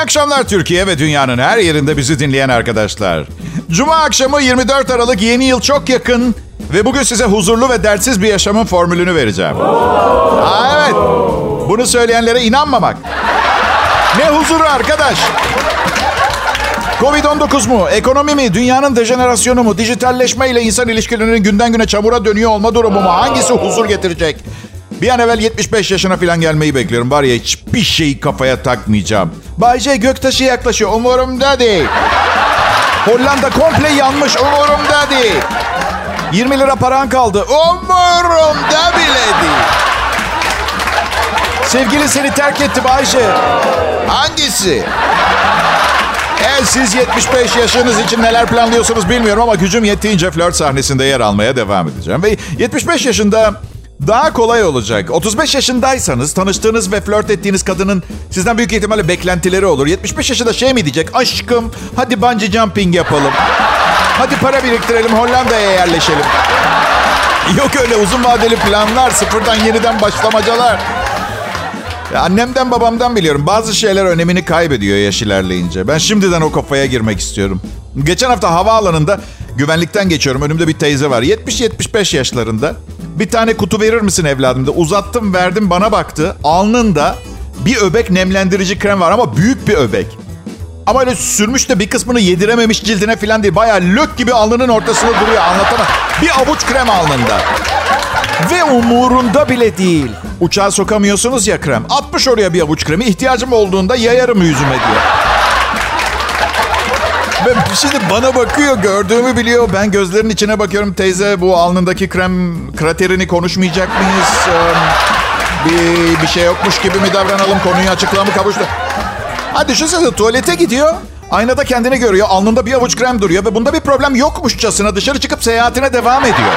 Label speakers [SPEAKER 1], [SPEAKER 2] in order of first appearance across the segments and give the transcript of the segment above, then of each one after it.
[SPEAKER 1] İyi akşamlar Türkiye ve dünyanın her yerinde bizi dinleyen arkadaşlar. Cuma akşamı 24 Aralık yeni yıl çok yakın ve bugün size huzurlu ve dertsiz bir yaşamın formülünü vereceğim. Aa, evet. Bunu söyleyenlere inanmamak. Ne huzuru arkadaş? Covid-19 mu? Ekonomi mi? Dünyanın dejenerasyonu mu? Dijitalleşme ile insan ilişkilerinin günden güne çamura dönüyor olma durumu mu? Hangisi huzur getirecek? Bir an evvel 75 yaşına falan gelmeyi bekliyorum. Var ya hiçbir şeyi kafaya takmayacağım. Bayce Göktaşı yaklaşıyor. Umurumda değil. Hollanda komple yanmış. Umurumda değil. 20 lira paran kaldı. Umurumda bile değil. Sevgili seni terk etti Bayce. Hangisi? E, siz 75 yaşınız için neler planlıyorsunuz bilmiyorum ama gücüm yettiğince flört sahnesinde yer almaya devam edeceğim. Ve 75 yaşında daha kolay olacak. 35 yaşındaysanız tanıştığınız ve flört ettiğiniz kadının sizden büyük ihtimalle beklentileri olur. 75 yaşında şey mi diyecek? Aşkım hadi bungee jumping yapalım. Hadi para biriktirelim Hollanda'ya yerleşelim. Yok öyle uzun vadeli planlar, sıfırdan yeniden başlamacalar. Ya annemden babamdan biliyorum. Bazı şeyler önemini kaybediyor yaş ilerleyince. Ben şimdiden o kafaya girmek istiyorum. Geçen hafta havaalanında güvenlikten geçiyorum. Önümde bir teyze var. 70-75 yaşlarında. Bir tane kutu verir misin evladım da. Uzattım verdim bana baktı. Alnında bir öbek nemlendirici krem var ama büyük bir öbek. Ama öyle sürmüş de bir kısmını yedirememiş cildine falan değil. Bayağı lök gibi alnının ortasında duruyor anlatamam. Bir avuç krem alnında. Ve umurunda bile değil. Uçağa sokamıyorsunuz ya krem. Atmış oraya bir avuç kremi. İhtiyacım olduğunda yayarım yüzüme diyor. Ve şimdi bana bakıyor, gördüğümü biliyor. Ben gözlerinin içine bakıyorum. Teyze bu alnındaki krem kraterini konuşmayacak mıyız? Ee, bir, bir şey yokmuş gibi mi davranalım? Konuyu açıklamı kavuştu. Ha düşünsene tuvalete gidiyor. Aynada kendini görüyor. Alnında bir avuç krem duruyor ve bunda bir problem yokmuşçasına dışarı çıkıp seyahatine devam ediyor.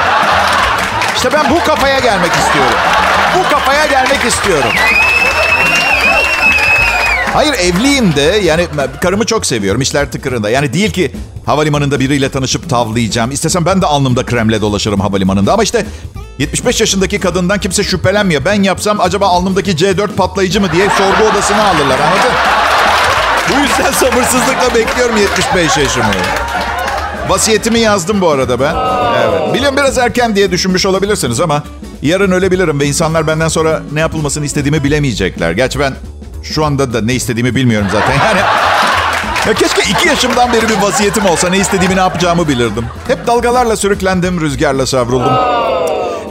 [SPEAKER 1] İşte ben bu kafaya gelmek istiyorum. Bu kafaya gelmek istiyorum. Hayır evliyim de yani karımı çok seviyorum işler tıkırında. Yani değil ki havalimanında biriyle tanışıp tavlayacağım. İstesem ben de alnımda kremle dolaşırım havalimanında. Ama işte 75 yaşındaki kadından kimse şüphelenmiyor. Ben yapsam acaba alnımdaki C4 patlayıcı mı diye sorgu odasına alırlar anladın? Bu yüzden sabırsızlıkla bekliyorum 75 yaşımı. Vasiyetimi yazdım bu arada ben. Evet. Biliyorum biraz erken diye düşünmüş olabilirsiniz ama yarın ölebilirim ve insanlar benden sonra ne yapılmasını istediğimi bilemeyecekler. Gerçi ben şu anda da ne istediğimi bilmiyorum zaten. Yani ya keşke iki yaşımdan beri bir vasiyetim olsa ne istediğimi ne yapacağımı bilirdim. Hep dalgalarla sürüklendim, rüzgarla savruldum.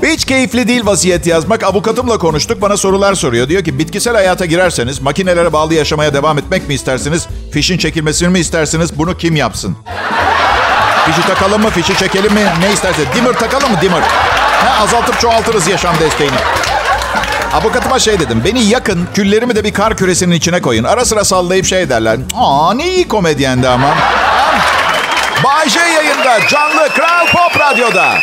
[SPEAKER 1] Ve hiç keyifli değil vasiyet yazmak. Avukatımla konuştuk. Bana sorular soruyor. Diyor ki bitkisel hayata girerseniz makinelere bağlı yaşamaya devam etmek mi istersiniz? Fişin çekilmesini mi istersiniz? Bunu kim yapsın? Fişi takalım mı? Fişi çekelim mi? Ne isterse. Dimmer takalım mı? Dimmer. Ha, azaltıp çoğaltırız yaşam desteğini. Avukatıma şey dedim. Beni yakın, küllerimi de bir kar küresinin içine koyun. Ara sıra sallayıp şey derler. Aa ne iyi komedyendi ama. Bay J yayında. Canlı Kral Pop Radyo'da.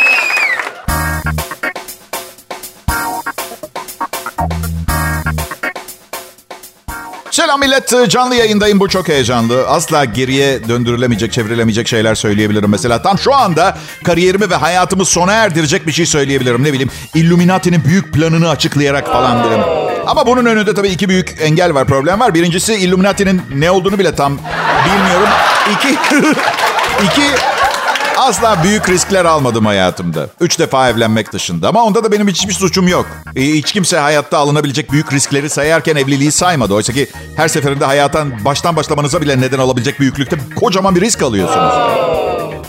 [SPEAKER 1] Selam millet. Canlı yayındayım. Bu çok heyecanlı. Asla geriye döndürülemeyecek, çevrilemeyecek şeyler söyleyebilirim. Mesela tam şu anda kariyerimi ve hayatımı sona erdirecek bir şey söyleyebilirim. Ne bileyim Illuminati'nin büyük planını açıklayarak falan derim. Ama bunun önünde tabii iki büyük engel var, problem var. Birincisi Illuminati'nin ne olduğunu bile tam bilmiyorum. İki, iki Asla büyük riskler almadım hayatımda. Üç defa evlenmek dışında. Ama onda da benim hiçbir suçum yok. E, hiç kimse hayatta alınabilecek büyük riskleri sayarken evliliği saymadı. Oysa ki her seferinde hayattan baştan başlamanıza bile neden olabilecek büyüklükte kocaman bir risk alıyorsunuz.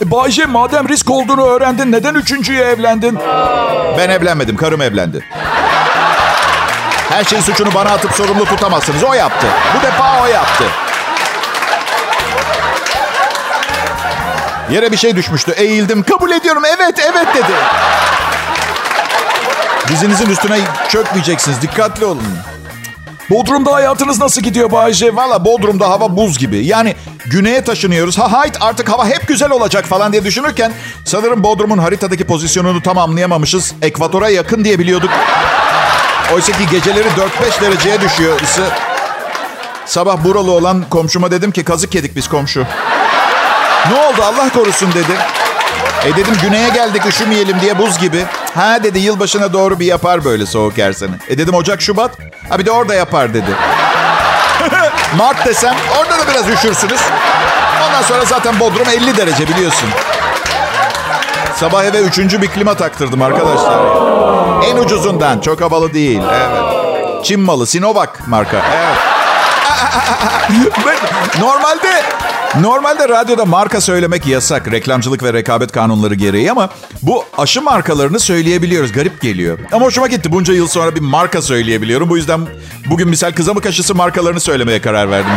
[SPEAKER 1] E, Bayce madem risk olduğunu öğrendin neden üçüncüye evlendin? Ben evlenmedim. Karım evlendi. Her şeyin suçunu bana atıp sorumlu tutamazsınız. O yaptı. Bu defa o yaptı. Yere bir şey düşmüştü. Eğildim. Kabul ediyorum. Evet, evet dedi. Dizinizin üstüne çökmeyeceksiniz. Dikkatli olun. Bodrum'da hayatınız nasıl gidiyor Bayce? Valla Bodrum'da hava buz gibi. Yani güneye taşınıyoruz. Ha hayt artık hava hep güzel olacak falan diye düşünürken sanırım Bodrum'un haritadaki pozisyonunu tam anlayamamışız. Ekvatora yakın diye biliyorduk. Oysa ki geceleri 4-5 dereceye düşüyor ısı. Sabah buralı olan komşuma dedim ki kazık yedik biz komşu. Ne oldu Allah korusun dedi. E dedim güneye geldik üşümeyelim diye buz gibi. Ha dedi yılbaşına doğru bir yapar böyle soğuk her sene. E dedim Ocak Şubat. Ha bir de orada yapar dedi. Mart desem orada da biraz üşürsünüz. Ondan sonra zaten Bodrum 50 derece biliyorsun. Sabah eve üçüncü bir klima taktırdım arkadaşlar. En ucuzundan. Çok havalı değil. Evet. Çin malı. Sinovac marka. Evet. normalde normalde radyoda marka söylemek yasak. Reklamcılık ve rekabet kanunları gereği ama bu aşı markalarını söyleyebiliyoruz. Garip geliyor. Ama hoşuma gitti. Bunca yıl sonra bir marka söyleyebiliyorum. Bu yüzden bugün misal kızamık aşısı markalarını söylemeye karar verdim.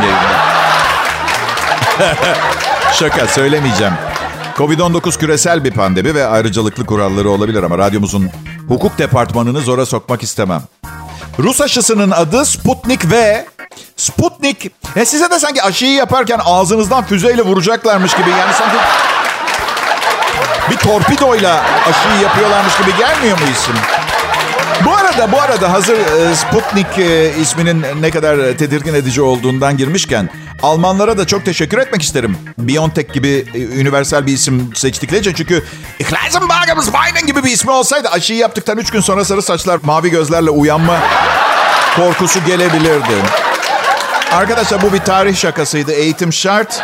[SPEAKER 1] Şaka söylemeyeceğim. Covid-19 küresel bir pandemi ve ayrıcalıklı kuralları olabilir ama radyomuzun hukuk departmanını zora sokmak istemem. Rus aşısının adı Sputnik V. Sputnik. E size de sanki aşıyı yaparken ağzınızdan füzeyle vuracaklarmış gibi. Yani sanki bir torpidoyla aşıyı yapıyorlarmış gibi gelmiyor mu isim? Bu arada bu arada hazır e, Sputnik e, isminin ne kadar tedirgin edici olduğundan girmişken Almanlara da çok teşekkür etmek isterim. BioNTech gibi e, universal bir isim seçtikleri için. Çünkü Ikleisenberg'ımız Weinen gibi bir ismi olsaydı aşıyı yaptıktan 3 gün sonra sarı saçlar, mavi gözlerle uyanma korkusu gelebilirdi. Arkadaşlar bu bir tarih şakasıydı. Eğitim şart.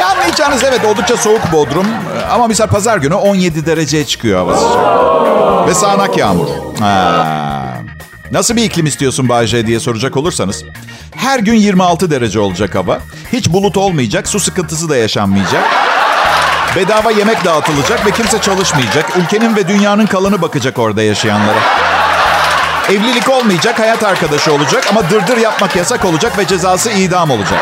[SPEAKER 1] Ya anlayacağınız evet oldukça soğuk Bodrum. Ama misal pazar günü 17 dereceye çıkıyor hava sıcak. Ve sağanak yağmur. Ha. Nasıl bir iklim istiyorsun Bayce diye soracak olursanız. Her gün 26 derece olacak hava. Hiç bulut olmayacak, su sıkıntısı da yaşanmayacak. Bedava yemek dağıtılacak ve kimse çalışmayacak. Ülkenin ve dünyanın kalanı bakacak orada yaşayanlara. Evlilik olmayacak, hayat arkadaşı olacak ama dırdır yapmak yasak olacak ve cezası idam olacak.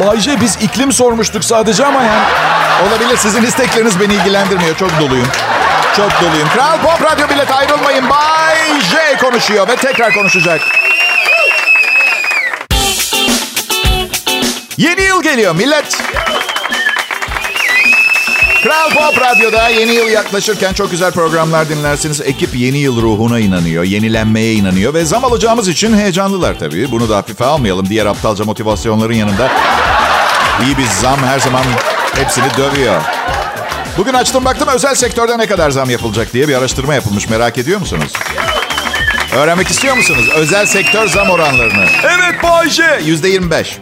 [SPEAKER 1] Bayce biz iklim sormuştuk sadece ama yani. Olabilir sizin istekleriniz beni ilgilendirmiyor. Çok doluyum. Çok doluyum. Kral Pop Radyo bilet ayrılmayın. Bay J konuşuyor ve tekrar konuşacak. Yeni yıl geliyor millet. Kral Pop Radyo'da yeni yıl yaklaşırken çok güzel programlar dinlersiniz. Ekip yeni yıl ruhuna inanıyor, yenilenmeye inanıyor ve zam alacağımız için heyecanlılar tabii. Bunu da hafife almayalım. Diğer aptalca motivasyonların yanında iyi bir zam her zaman hepsini dövüyor. Bugün açtım baktım özel sektörde ne kadar zam yapılacak diye bir araştırma yapılmış. Merak ediyor musunuz? Öğrenmek istiyor musunuz? Özel sektör zam oranlarını. Evet Bayşe. Yüzde 25.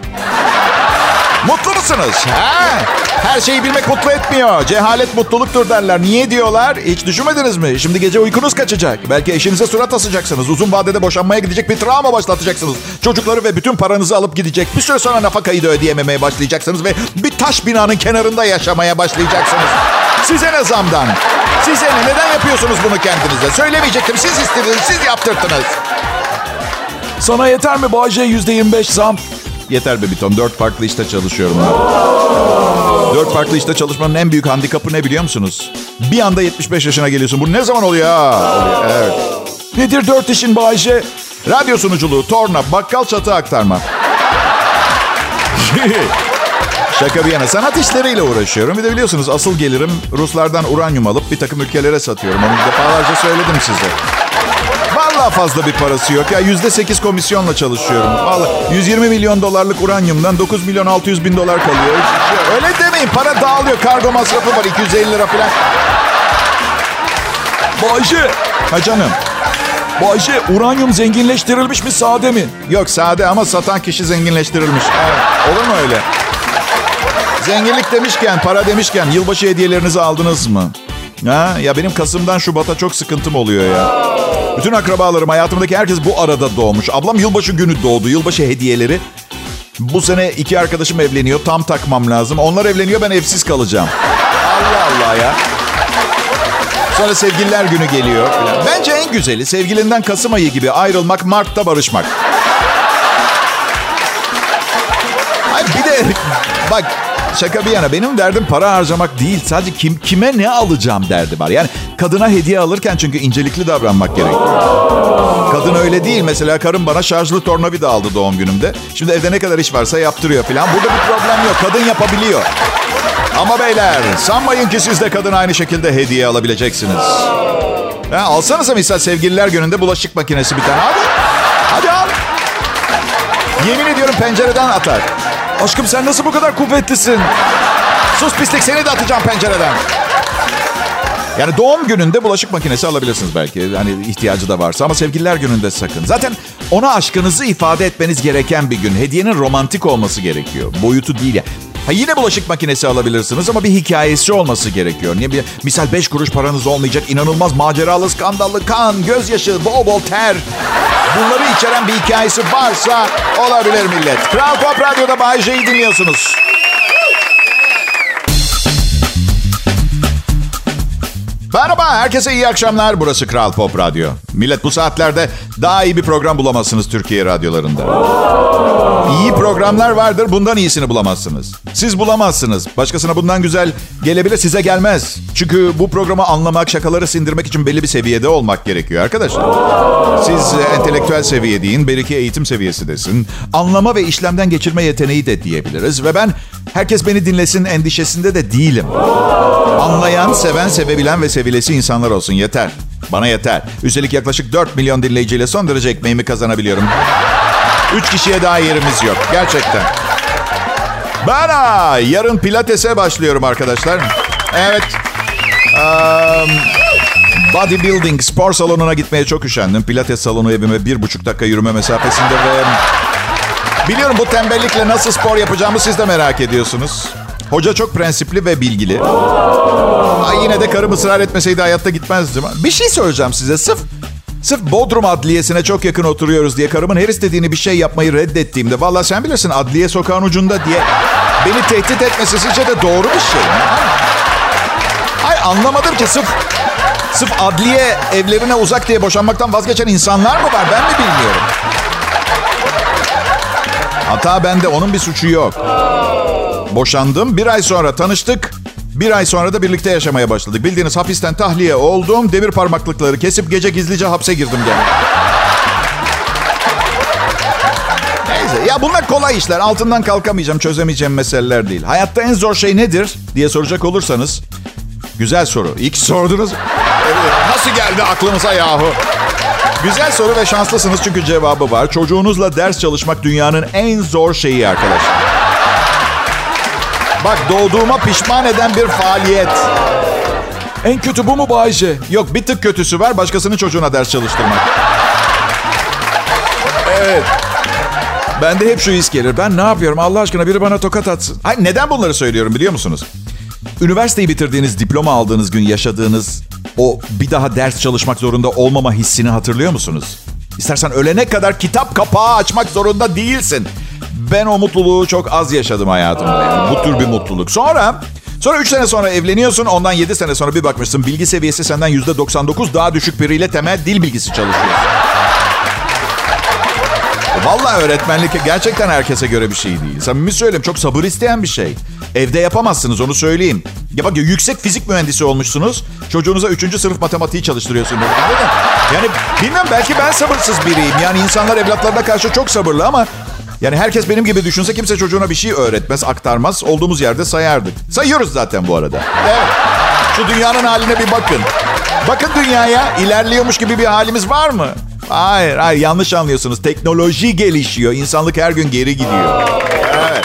[SPEAKER 1] Mutlu musunuz? Ha? Her şeyi bilmek mutlu etmiyor. Cehalet mutluluktur derler. Niye diyorlar? Hiç düşünmediniz mi? Şimdi gece uykunuz kaçacak. Belki eşinize surat asacaksınız. Uzun vadede boşanmaya gidecek bir travma başlatacaksınız. Çocukları ve bütün paranızı alıp gidecek. Bir süre sonra nafakayı da ödeyememeye başlayacaksınız. Ve bir taş binanın kenarında yaşamaya başlayacaksınız. Size ne zamdan? Size ne? Neden yapıyorsunuz bunu kendinize? Söylemeyecektim. Siz istediniz. Siz yaptırttınız. Sana yeter mi yirmi beş zam? Yeter be Biton. Dört farklı işte çalışıyorum ben. Dört farklı işte çalışmanın en büyük handikapı ne biliyor musunuz? Bir anda 75 yaşına geliyorsun. Bu ne zaman oluyor? Oluyor. Evet. Nedir dört işin Bayşe? Radyo sunuculuğu, torna, bakkal çatı aktarma. Şaka bir yana sanat işleriyle uğraşıyorum. Bir de biliyorsunuz asıl gelirim Ruslardan uranyum alıp bir takım ülkelere satıyorum. Onu defalarca söyledim size. Vallahi fazla bir parası yok. Ya yüzde sekiz komisyonla çalışıyorum. Vallahi 120 milyon dolarlık uranyumdan 9 milyon 600 bin dolar kalıyor. Öyle demeyin. Para dağılıyor. Kargo masrafı var 250 lira falan. Bayşe. Ha canım. Bayşe uranyum zenginleştirilmiş mi sade mi? Yok sade ama satan kişi zenginleştirilmiş. Evet. Olur mu öyle? Zenginlik demişken, para demişken yılbaşı hediyelerinizi aldınız mı? Ha? Ya benim Kasım'dan Şubat'a çok sıkıntım oluyor ya. Bütün akrabalarım, hayatımdaki herkes bu arada doğmuş. Ablam yılbaşı günü doğdu. Yılbaşı hediyeleri. Bu sene iki arkadaşım evleniyor. Tam takmam lazım. Onlar evleniyor, ben evsiz kalacağım. Allah Allah ya. Sonra sevgililer günü geliyor. Bence en güzeli sevgilinden Kasım ayı gibi ayrılmak, Mart'ta barışmak. Ay bir de bak şaka bir yana benim derdim para harcamak değil. Sadece kim kime ne alacağım derdi var. Yani kadına hediye alırken çünkü incelikli davranmak gerekiyor. Kadın öyle değil. Mesela karım bana şarjlı tornavida aldı doğum günümde. Şimdi evde ne kadar iş varsa yaptırıyor falan. Burada bir problem yok. Kadın yapabiliyor. Ama beyler sanmayın ki siz de kadın aynı şekilde hediye alabileceksiniz. Ha, alsanıza misal sevgililer gününde bulaşık makinesi bir tane. Hadi. Hadi al. Yemin ediyorum pencereden atar. Aşkım sen nasıl bu kadar kuvvetlisin? Sus pislik seni de atacağım pencereden. Yani doğum gününde bulaşık makinesi alabilirsiniz belki. Hani ihtiyacı da varsa ama sevgililer gününde sakın. Zaten ona aşkınızı ifade etmeniz gereken bir gün. Hediyenin romantik olması gerekiyor. Boyutu değil ya. Ha yine bulaşık makinesi alabilirsiniz ama bir hikayesi olması gerekiyor. Niye bir misal 5 kuruş paranız olmayacak inanılmaz maceralı, skandallı kan, gözyaşı, bol bol ter. Bunları içeren bir hikayesi varsa olabilir millet. Kral Pop Radyo'da Bay J'yi dinliyorsunuz. Merhaba, herkese iyi akşamlar. Burası Kral Pop Radyo. Millet bu saatlerde daha iyi bir program bulamazsınız Türkiye radyolarında. İyi programlar vardır, bundan iyisini bulamazsınız. Siz bulamazsınız. Başkasına bundan güzel gelebilir, size gelmez. Çünkü bu programı anlamak, şakaları sindirmek için belli bir seviyede olmak gerekiyor arkadaşlar. Siz entelektüel seviye deyin, belki eğitim seviyesi desin. Anlama ve işlemden geçirme yeteneği de diyebiliriz. Ve ben herkes beni dinlesin endişesinde de değilim. Anlayan, seven, sevebilen ve sevilesi insanlar olsun yeter. Bana yeter. Üstelik yaklaşık 4 milyon dinleyiciyle son derece ekmeğimi kazanabiliyorum. 3 kişiye daha yerimiz yok. Gerçekten. Ben yarın pilatese başlıyorum arkadaşlar. Evet. Um, bodybuilding spor salonuna gitmeye çok üşendim. Pilates salonu evime bir buçuk dakika yürüme mesafesinde ve... Biliyorum bu tembellikle nasıl spor yapacağımı siz de merak ediyorsunuz. Hoca çok prensipli ve bilgili. Ay yine de karım ısrar etmeseydi hayatta gitmezdim. Bir şey söyleyeceğim size. Sırf Sırf Bodrum Adliyesi'ne çok yakın oturuyoruz diye karımın her istediğini bir şey yapmayı reddettiğimde... Valla sen bilirsin adliye sokağın ucunda diye beni tehdit etmesi sizce de doğru bir şey mi? Ay anlamadım ki sırf, sırf adliye evlerine uzak diye boşanmaktan vazgeçen insanlar mı var? Ben mi bilmiyorum? Hata bende, onun bir suçu yok. Boşandım, bir ay sonra tanıştık. Bir ay sonra da birlikte yaşamaya başladık. Bildiğiniz hapisten tahliye oldum. Demir parmaklıkları kesip gece gizlice hapse girdim gene. Neyse ya bunlar kolay işler. Altından kalkamayacağım, çözemeyeceğim meseleler değil. Hayatta en zor şey nedir diye soracak olursanız. Güzel soru. Ki sordunuz. Nasıl geldi aklınıza yahu? Güzel soru ve şanslısınız çünkü cevabı var. Çocuğunuzla ders çalışmak dünyanın en zor şeyi arkadaşlar. Bak doğduğuma pişman eden bir faaliyet. En kötü bu mu Bayce? Yok bir tık kötüsü var başkasının çocuğuna ders çalıştırmak. Evet. Bende hep şu his gelir. Ben ne yapıyorum Allah aşkına biri bana tokat atsın. Hayır, neden bunları söylüyorum biliyor musunuz? Üniversiteyi bitirdiğiniz, diploma aldığınız gün yaşadığınız o bir daha ders çalışmak zorunda olmama hissini hatırlıyor musunuz? İstersen ölene kadar kitap kapağı açmak zorunda değilsin. Ben o mutluluğu çok az yaşadım hayatımda. Yani bu tür bir mutluluk. Sonra Sonra 3 sene sonra evleniyorsun. Ondan 7 sene sonra bir bakmışsın bilgi seviyesi senden %99 daha düşük biriyle temel dil bilgisi çalışıyorsun. Vallahi öğretmenlik gerçekten herkese göre bir şey değil. Samimi söyleyeyim çok sabır isteyen bir şey. Evde yapamazsınız onu söyleyeyim. Ya bak yüksek fizik mühendisi olmuşsunuz. Çocuğunuza 3. sınıf matematiği çalıştırıyorsunuz. Yani bilmem belki ben sabırsız biriyim. Yani insanlar evlatlarına karşı çok sabırlı ama yani herkes benim gibi düşünse kimse çocuğuna bir şey öğretmez, aktarmaz. Olduğumuz yerde sayardık. Sayıyoruz zaten bu arada. Evet. Şu dünyanın haline bir bakın. Bakın dünyaya ilerliyormuş gibi bir halimiz var mı? Hayır, hayır yanlış anlıyorsunuz. Teknoloji gelişiyor. İnsanlık her gün geri gidiyor. Evet.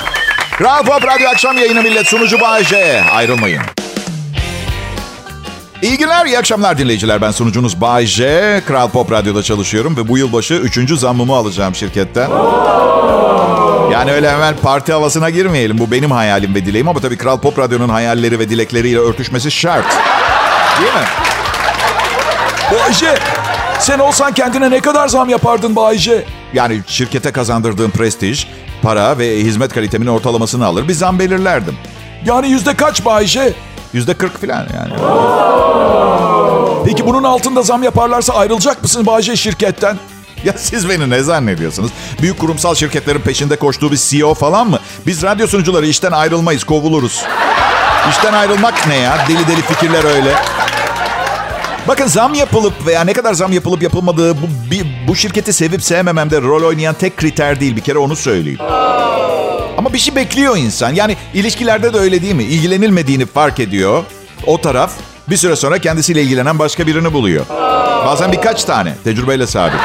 [SPEAKER 1] Kral Pop Radyo akşam yayını millet sunucu Bayece. Ayrılmayın. İyi günler, iyi akşamlar dinleyiciler. Ben sunucunuz Bay J. Kral Pop Radyo'da çalışıyorum ve bu yılbaşı üçüncü zammımı alacağım şirketten. Yani öyle hemen parti havasına girmeyelim. Bu benim hayalim ve dileğim ama tabii Kral Pop Radyo'nun hayalleri ve dilekleriyle örtüşmesi şart. Değil mi?
[SPEAKER 2] Bayce, sen olsan kendine ne kadar zam yapardın Bayce?
[SPEAKER 1] Yani şirkete kazandırdığım prestij, para ve hizmet kalitemin ortalamasını alır bir zam belirlerdim.
[SPEAKER 2] Yani yüzde kaç Bayce?
[SPEAKER 1] Yüzde kırk falan yani.
[SPEAKER 2] Peki bunun altında zam yaparlarsa ayrılacak mısın Bayce şirketten?
[SPEAKER 1] Ya siz beni ne zannediyorsunuz? Büyük kurumsal şirketlerin peşinde koştuğu bir CEO falan mı? Biz radyo sunucuları işten ayrılmayız, kovuluruz. İşten ayrılmak ne ya? Deli deli fikirler öyle. Bakın zam yapılıp veya ne kadar zam yapılıp yapılmadığı bu, bir, bu şirketi sevip sevmememde rol oynayan tek kriter değil. Bir kere onu söyleyeyim. Ama bir şey bekliyor insan. Yani ilişkilerde de öyle değil mi? İlgilenilmediğini fark ediyor. O taraf bir süre sonra kendisiyle ilgilenen başka birini buluyor. Bazen birkaç tane. Tecrübeyle sabit.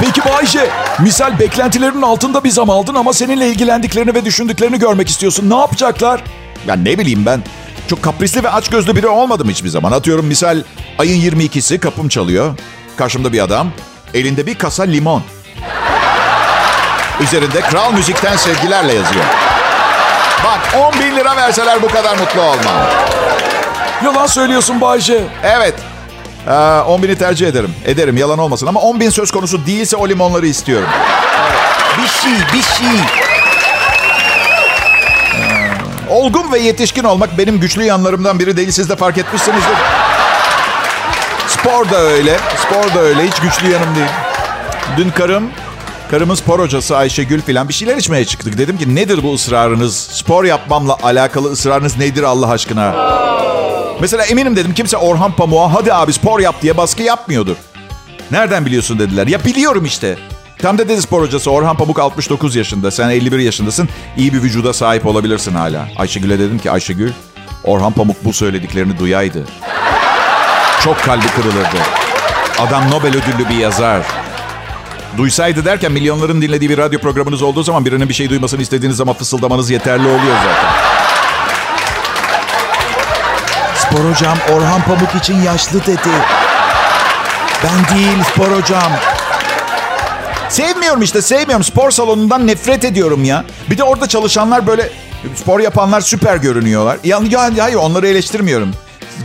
[SPEAKER 2] Peki Bayce, misal beklentilerinin altında bir zam aldın ama seninle ilgilendiklerini ve düşündüklerini görmek istiyorsun. Ne yapacaklar?
[SPEAKER 1] Ya ne bileyim ben. çok kaprisli ve açgözlü biri olmadım hiçbir zaman. Atıyorum misal ayın 22'si kapım çalıyor. Karşımda bir adam. Elinde bir kasa limon. Üzerinde kral müzikten sevgilerle yazıyor. Bak 10 bin lira verseler bu kadar mutlu olmam.
[SPEAKER 2] Yalan söylüyorsun Bayce.
[SPEAKER 1] Evet. Ee, 10 bini tercih ederim. Ederim yalan olmasın ama 10 bin söz konusu değilse o limonları istiyorum. Evet. Bir şey, bir şey. Ee, olgun ve yetişkin olmak benim güçlü yanlarımdan biri değil. Siz de fark etmişsinizdir. Spor da öyle. Spor da öyle. Hiç güçlü yanım değil. Dün karım, karımın spor hocası Ayşegül filan bir şeyler içmeye çıktık. Dedim ki nedir bu ısrarınız? Spor yapmamla alakalı ısrarınız nedir Allah aşkına? Mesela eminim dedim kimse Orhan Pamuk'a hadi abi spor yap diye baskı yapmıyordur. Nereden biliyorsun dediler. Ya biliyorum işte. Tam da dedi spor hocası Orhan Pamuk 69 yaşında. Sen 51 yaşındasın. İyi bir vücuda sahip olabilirsin hala. Ayşegül'e dedim ki Ayşegül Orhan Pamuk bu söylediklerini duyaydı. Çok kalbi kırılırdı. Adam Nobel ödüllü bir yazar. Duysaydı derken milyonların dinlediği bir radyo programınız olduğu zaman birinin bir şey duymasını istediğiniz zaman fısıldamanız yeterli oluyor zaten. Spor hocam Orhan Pamuk için yaşlı dedi. Ben değil spor hocam. Sevmiyorum işte sevmiyorum. Spor salonundan nefret ediyorum ya. Bir de orada çalışanlar böyle spor yapanlar süper görünüyorlar. Ya, ya hayır onları eleştirmiyorum.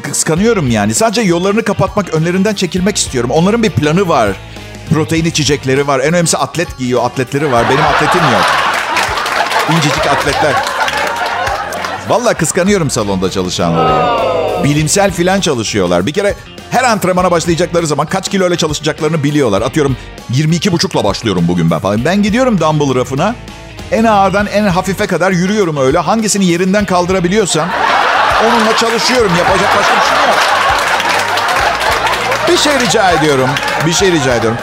[SPEAKER 1] Kıskanıyorum yani. Sadece yollarını kapatmak, önlerinden çekilmek istiyorum. Onların bir planı var. Protein içecekleri var. En önemlisi atlet giyiyor. Atletleri var. Benim atletim yok. İncecik atletler. Vallahi kıskanıyorum salonda çalışanları. Bilimsel filan çalışıyorlar. Bir kere her antrenmana başlayacakları zaman kaç kilo ile çalışacaklarını biliyorlar. Atıyorum 22 buçukla başlıyorum bugün ben falan. Ben gidiyorum dumbbell rafına. En ağırdan en hafife kadar yürüyorum öyle. Hangisini yerinden kaldırabiliyorsam onunla çalışıyorum. Yapacak başka bir şey yok. Bir şey rica ediyorum. Bir şey rica ediyorum.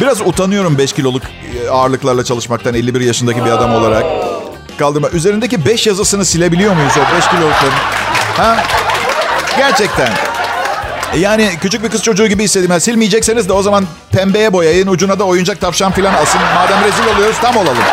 [SPEAKER 1] Biraz utanıyorum 5 kiloluk ağırlıklarla çalışmaktan 51 yaşındaki bir adam olarak. Kaldırma. Üzerindeki 5 yazısını silebiliyor muyuz o 5 kilolukların? Ha? Gerçekten. Yani küçük bir kız çocuğu gibi hissediyorum. Yani silmeyecekseniz de o zaman pembeye boyayın. Ucuna da oyuncak tavşan falan asın. Madem rezil oluyoruz tam olalım.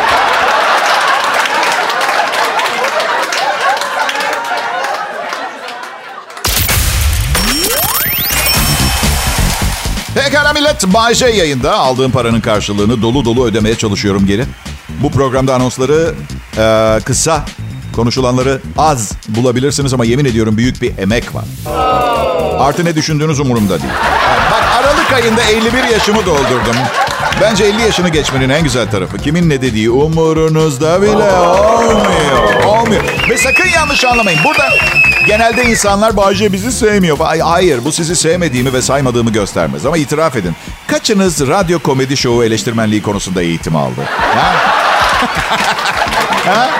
[SPEAKER 1] Pekala millet. Bayşe yayında. Aldığım paranın karşılığını dolu dolu ödemeye çalışıyorum geri. Bu programda anonsları e, kısa, konuşulanları az bulabilirsiniz ama yemin ediyorum büyük bir emek var. Artı ne düşündüğünüz umurumda değil. Bak Aralık ayında 51 yaşımı doldurdum. Bence 50 yaşını geçmenin en güzel tarafı. Kimin ne dediği umurunuzda bile olmuyor. Olmuyor. Ve sakın yanlış anlamayın. Burada genelde insanlar Bayce bizi sevmiyor. Hayır bu sizi sevmediğimi ve saymadığımı göstermez. Ama itiraf edin. Kaçınız radyo komedi şovu eleştirmenliği konusunda eğitim aldı? Ha? ha?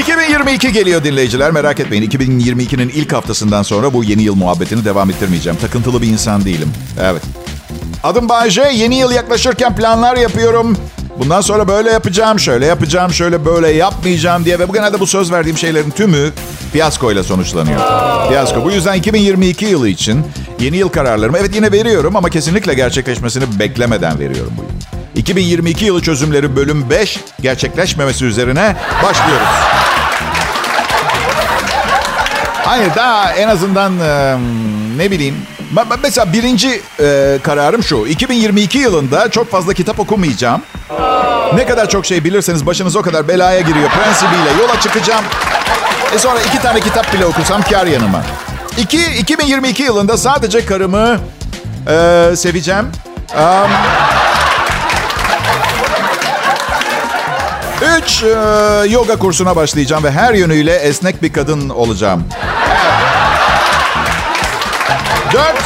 [SPEAKER 1] 2022 geliyor dinleyiciler merak etmeyin. 2022'nin ilk haftasından sonra bu yeni yıl muhabbetini devam ettirmeyeceğim. Takıntılı bir insan değilim. Evet. Adım Bayce. Yeni yıl yaklaşırken planlar yapıyorum. Bundan sonra böyle yapacağım, şöyle yapacağım, şöyle böyle yapmayacağım diye. Ve bu genelde bu söz verdiğim şeylerin tümü fiyaskoyla sonuçlanıyor. Fiyasko. Bu yüzden 2022 yılı için yeni yıl kararlarımı evet yine veriyorum ama kesinlikle gerçekleşmesini beklemeden veriyorum bu yıl. 2022 yılı çözümleri bölüm 5 gerçekleşmemesi üzerine başlıyoruz. Hayır daha en azından ne bileyim. Mesela birinci e, kararım şu. 2022 yılında çok fazla kitap okumayacağım. Ne kadar çok şey bilirseniz başınız o kadar belaya giriyor prensibiyle yola çıkacağım. E sonra iki tane kitap bile okusam kar yanıma. İki, 2022 yılında sadece karımı e, seveceğim. Um, Üç, e, yoga kursuna başlayacağım ve her yönüyle esnek bir kadın olacağım. Dört,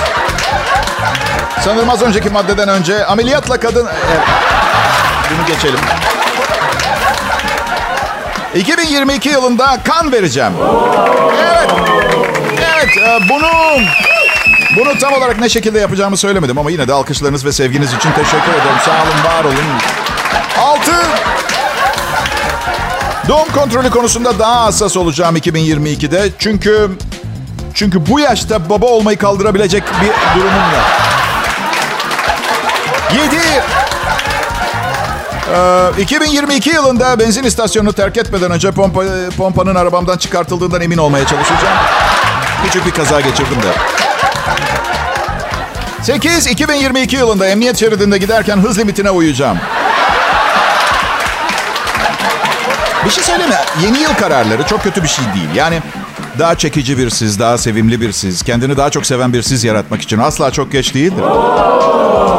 [SPEAKER 1] sanırım az önceki maddeden önce ameliyatla kadın... Evet, bunu geçelim. 2022 yılında kan vereceğim. Evet, evet e, bunu... Bunu tam olarak ne şekilde yapacağımı söylemedim ama yine de alkışlarınız ve sevginiz için teşekkür ederim. Sağ olun, var olun. Altı, Doğum kontrolü konusunda daha hassas olacağım 2022'de. Çünkü çünkü bu yaşta baba olmayı kaldırabilecek bir durumum yok. 7. Ee, 2022 yılında benzin istasyonunu terk etmeden önce pompa, pompanın arabamdan çıkartıldığından emin olmaya çalışacağım. Küçük bir kaza geçirdim de. 8. 2022 yılında emniyet şeridinde giderken hız limitine uyacağım. Bir şey söyleme. Yeni yıl kararları çok kötü bir şey değil. Yani daha çekici bir siz, daha sevimli bir siz, kendini daha çok seven bir siz yaratmak için asla çok geç değildir.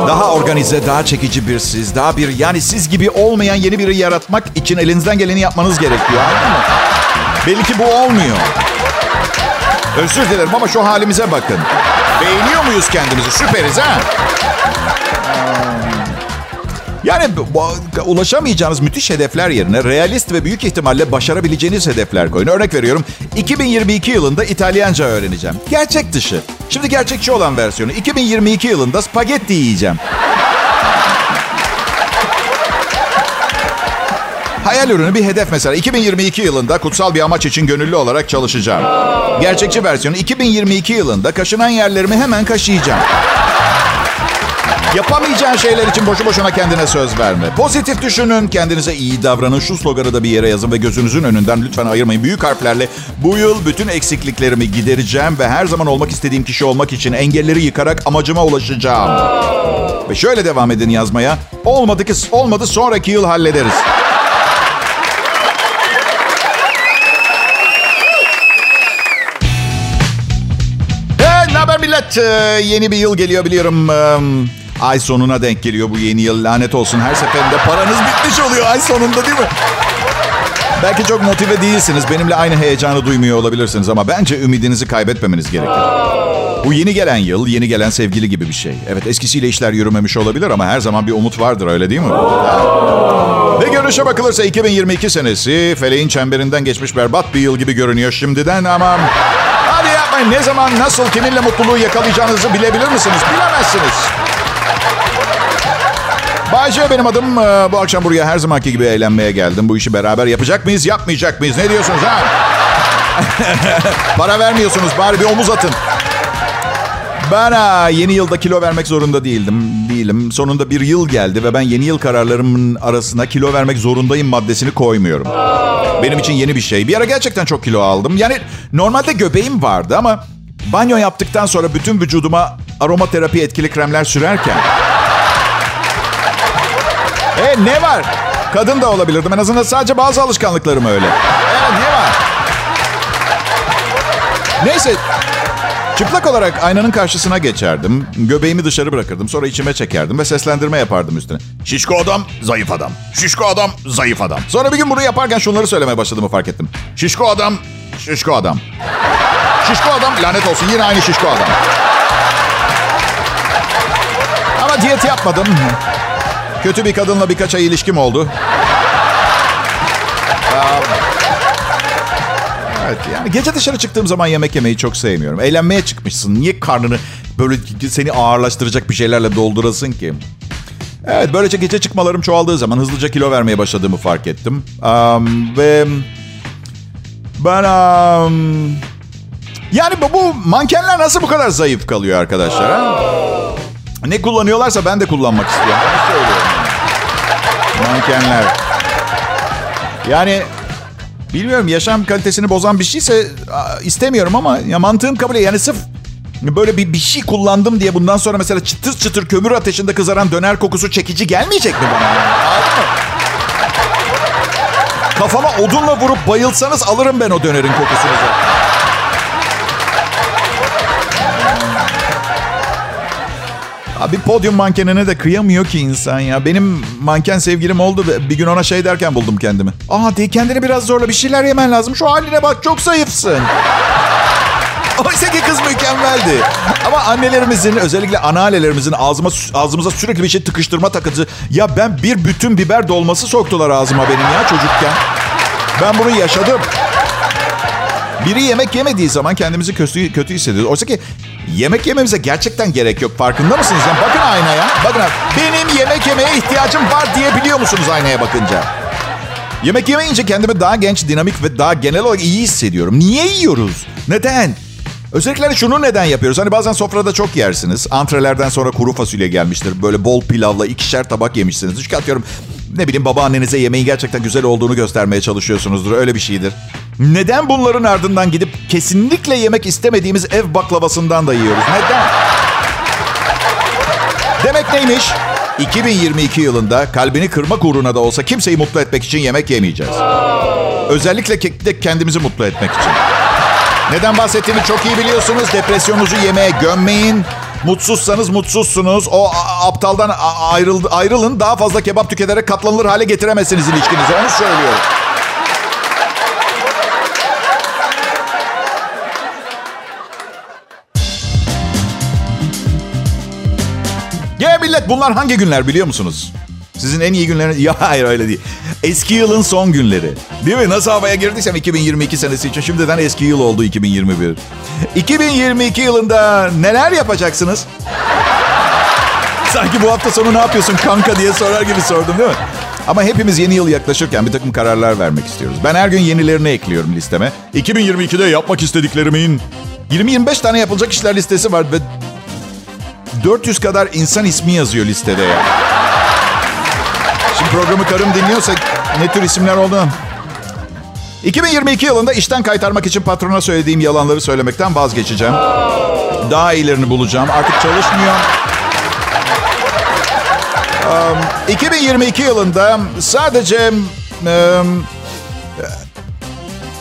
[SPEAKER 1] Daha organize, daha çekici bir siz, daha bir yani siz gibi olmayan yeni biri yaratmak için elinizden geleni yapmanız gerekiyor. Anladın mı? Belli ki bu olmuyor. Özür dilerim ama şu halimize bakın. Beğeniyor muyuz kendimizi? Süperiz ha? Yani ulaşamayacağınız müthiş hedefler yerine realist ve büyük ihtimalle başarabileceğiniz hedefler koyun. Örnek veriyorum. 2022 yılında İtalyanca öğreneceğim. Gerçek dışı. Şimdi gerçekçi olan versiyonu. 2022 yılında spagetti yiyeceğim. Hayal ürünü bir hedef mesela. 2022 yılında kutsal bir amaç için gönüllü olarak çalışacağım. Gerçekçi versiyonu 2022 yılında kaşınan yerlerimi hemen kaşıyacağım. Yapamayacağın şeyler için boşu boşuna kendine söz verme. Pozitif düşünün, kendinize iyi davranın. Şu sloganı da bir yere yazın ve gözünüzün önünden lütfen ayırmayın. Büyük harflerle bu yıl bütün eksikliklerimi gidereceğim ve her zaman olmak istediğim kişi olmak için engelleri yıkarak amacıma ulaşacağım. Ve şöyle devam edin yazmaya. Olmadı ki olmadı sonraki yıl hallederiz. Hey, ne haber millet? Ee, yeni bir yıl geliyor biliyorum. Ee, ay sonuna denk geliyor bu yeni yıl. Lanet olsun her seferinde paranız bitmiş oluyor ay sonunda değil mi? Belki çok motive değilsiniz. Benimle aynı heyecanı duymuyor olabilirsiniz ama bence ümidinizi kaybetmemeniz gerekir. Bu yeni gelen yıl, yeni gelen sevgili gibi bir şey. Evet eskisiyle işler yürümemiş olabilir ama her zaman bir umut vardır öyle değil mi? Ve görüşe bakılırsa 2022 senesi feleğin çemberinden geçmiş berbat bir yıl gibi görünüyor şimdiden ama... Hadi yapmayın ne zaman nasıl kiminle mutluluğu yakalayacağınızı bilebilir misiniz? Bilemezsiniz. Bayce benim adım. Ee, Bu akşam buraya her zamanki gibi eğlenmeye geldim. Bu işi beraber yapacak mıyız, yapmayacak mıyız? Ne diyorsunuz ha? Para vermiyorsunuz. Bari bir omuz atın. Ben ha, yeni yılda kilo vermek zorunda değildim. Değilim. Sonunda bir yıl geldi ve ben yeni yıl kararlarımın arasına kilo vermek zorundayım maddesini koymuyorum. Benim için yeni bir şey. Bir ara gerçekten çok kilo aldım. Yani normalde göbeğim vardı ama banyo yaptıktan sonra bütün vücuduma aromaterapi etkili kremler sürerken ne var? Kadın da olabilirdim. En azından sadece bazı alışkanlıklarım öyle. Evet ne var? Neyse. Çıplak olarak aynanın karşısına geçerdim. Göbeğimi dışarı bırakırdım. Sonra içime çekerdim ve seslendirme yapardım üstüne. Şişko adam, zayıf adam. Şişko adam, zayıf adam. Sonra bir gün bunu yaparken şunları söylemeye başladığımı fark ettim. Şişko adam, şişko adam. Şişko adam, lanet olsun yine aynı şişko adam. Ama diyet yapmadım. Kötü bir kadınla birkaç ay ilişkim oldu. Evet yani gece dışarı çıktığım zaman yemek yemeyi çok sevmiyorum. Eğlenmeye çıkmışsın. Niye karnını böyle seni ağırlaştıracak bir şeylerle doldurasın ki? Evet böylece gece çıkmalarım çoğaldığı zaman hızlıca kilo vermeye başladığımı fark ettim. Um, ve ben um, yani bu, mankenler nasıl bu kadar zayıf kalıyor arkadaşlar? Ha? Ne kullanıyorlarsa ben de kullanmak istiyorum. Mankenler. Yani bilmiyorum yaşam kalitesini bozan bir şeyse istemiyorum ama ya mantığım kabul ediyor. Yani sırf böyle bir, bir şey kullandım diye bundan sonra mesela çıtır çıtır kömür ateşinde kızaran döner kokusu çekici gelmeyecek mi bana? Kafama odunla vurup bayılsanız alırım ben o dönerin kokusunu zaten. Abi podyum mankenine de kıyamıyor ki insan ya. Benim manken sevgilim oldu bir gün ona şey derken buldum kendimi. Aa de kendini biraz zorla bir şeyler yemen lazım. Şu haline bak çok zayıfsın. Oysa ki kız mükemmeldi. Ama annelerimizin özellikle anneannelerimizin ağzıma, ağzımıza sürekli bir şey tıkıştırma takıntı. Ya ben bir bütün biber dolması soktular ağzıma benim ya çocukken. Ben bunu yaşadım. Biri yemek yemediği zaman kendimizi kötü, kötü hissediyoruz. Oysa ki yemek yememize gerçekten gerek yok. Farkında mısınız? Yani bakın aynaya. Bakın benim yemek yemeye ihtiyacım var diyebiliyor musunuz aynaya bakınca? Yemek yemeyince kendimi daha genç, dinamik ve daha genel olarak iyi hissediyorum. Niye yiyoruz? Neden? Özellikle şunu neden yapıyoruz? Hani bazen sofrada çok yersiniz. Antrelerden sonra kuru fasulye gelmiştir. Böyle bol pilavla ikişer tabak yemişsiniz. Çünkü atıyorum ne bileyim babaannenize yemeğin gerçekten güzel olduğunu göstermeye çalışıyorsunuzdur. Öyle bir şeydir. Neden bunların ardından gidip kesinlikle yemek istemediğimiz ev baklavasından da yiyoruz? Neden? Demek neymiş? 2022 yılında kalbini kırmak uğruna da olsa kimseyi mutlu etmek için yemek yemeyeceğiz. Özellikle de kendimizi mutlu etmek için. Neden bahsettiğimi çok iyi biliyorsunuz. Depresyonunuzu yemeğe gömmeyin. Mutsuzsanız mutsuzsunuz. O aptaldan ayrıl, ayrılın. Daha fazla kebap tüketerek katlanılır hale getiremezsiniz ilişkinizi. Onu söylüyorum. Ya millet bunlar hangi günler biliyor musunuz? Sizin en iyi günleriniz... Ya hayır öyle değil. Eski yılın son günleri. Değil mi? Nasıl havaya girdiysem 2022 senesi için şimdiden eski yıl oldu 2021. 2022 yılında neler yapacaksınız? Sanki bu hafta sonu ne yapıyorsun kanka diye sorar gibi sordum değil mi? Ama hepimiz yeni yıl yaklaşırken bir takım kararlar vermek istiyoruz. Ben her gün yenilerini ekliyorum listeme. 2022'de yapmak istediklerimin 20-25 tane yapılacak işler listesi var ve 400 kadar insan ismi yazıyor listede ya. Şimdi programı karım dinliyorsa ne tür isimler olduğunu. 2022 yılında işten kaytarmak için patrona söylediğim yalanları söylemekten vazgeçeceğim. Daha iyilerini bulacağım. Artık çalışmıyor. Um, 2022 yılında sadece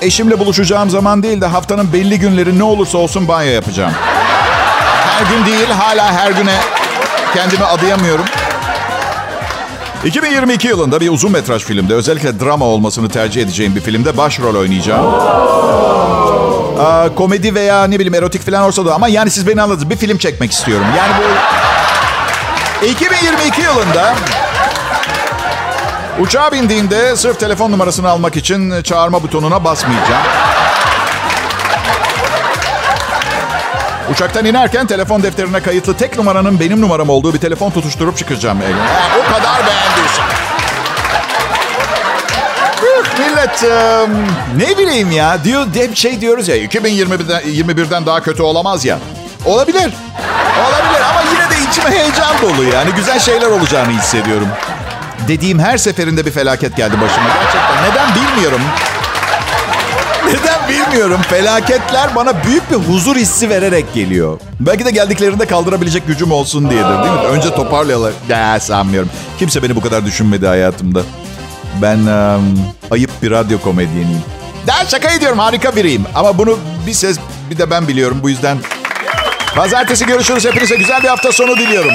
[SPEAKER 1] eşimle buluşacağım zaman değil de haftanın belli günleri ne olursa olsun banyo yapacağım. Her gün değil, hala her güne kendimi adayamıyorum. 2022 yılında bir uzun metraj filmde özellikle drama olmasını tercih edeceğim bir filmde başrol oynayacağım. Aa, komedi veya ne bileyim erotik falan olsa da ama yani siz beni anladınız. Bir film çekmek istiyorum. Yani bu 2022 yılında uçağa bindiğimde sırf telefon numarasını almak için çağırma butonuna basmayacağım. Uçaktan inerken telefon defterine kayıtlı tek numaranın benim numaram olduğu bir telefon tutuşturup çıkacağım. Ha, o kadar beğendiysen. Millet ne bileyim ya diyor hep şey diyoruz ya 2021'den 21'den daha kötü olamaz ya. Olabilir. Olabilir ama yine de içime heyecan dolu yani güzel şeyler olacağını hissediyorum. Dediğim her seferinde bir felaket geldi başıma gerçekten. Neden bilmiyorum. Neden bilmiyorum. Felaketler bana büyük bir huzur hissi vererek geliyor. Belki de geldiklerinde kaldırabilecek gücüm olsun diyedir değil mi? Önce toparlayalım. Ya sanmıyorum. Kimse beni bu kadar düşünmedi hayatımda. Ben um, ayıp bir radyo komedyeniyim. Daha şaka ediyorum harika biriyim. Ama bunu bir ses bir de ben biliyorum. Bu yüzden pazartesi görüşürüz. Hepinize güzel bir hafta sonu diliyorum.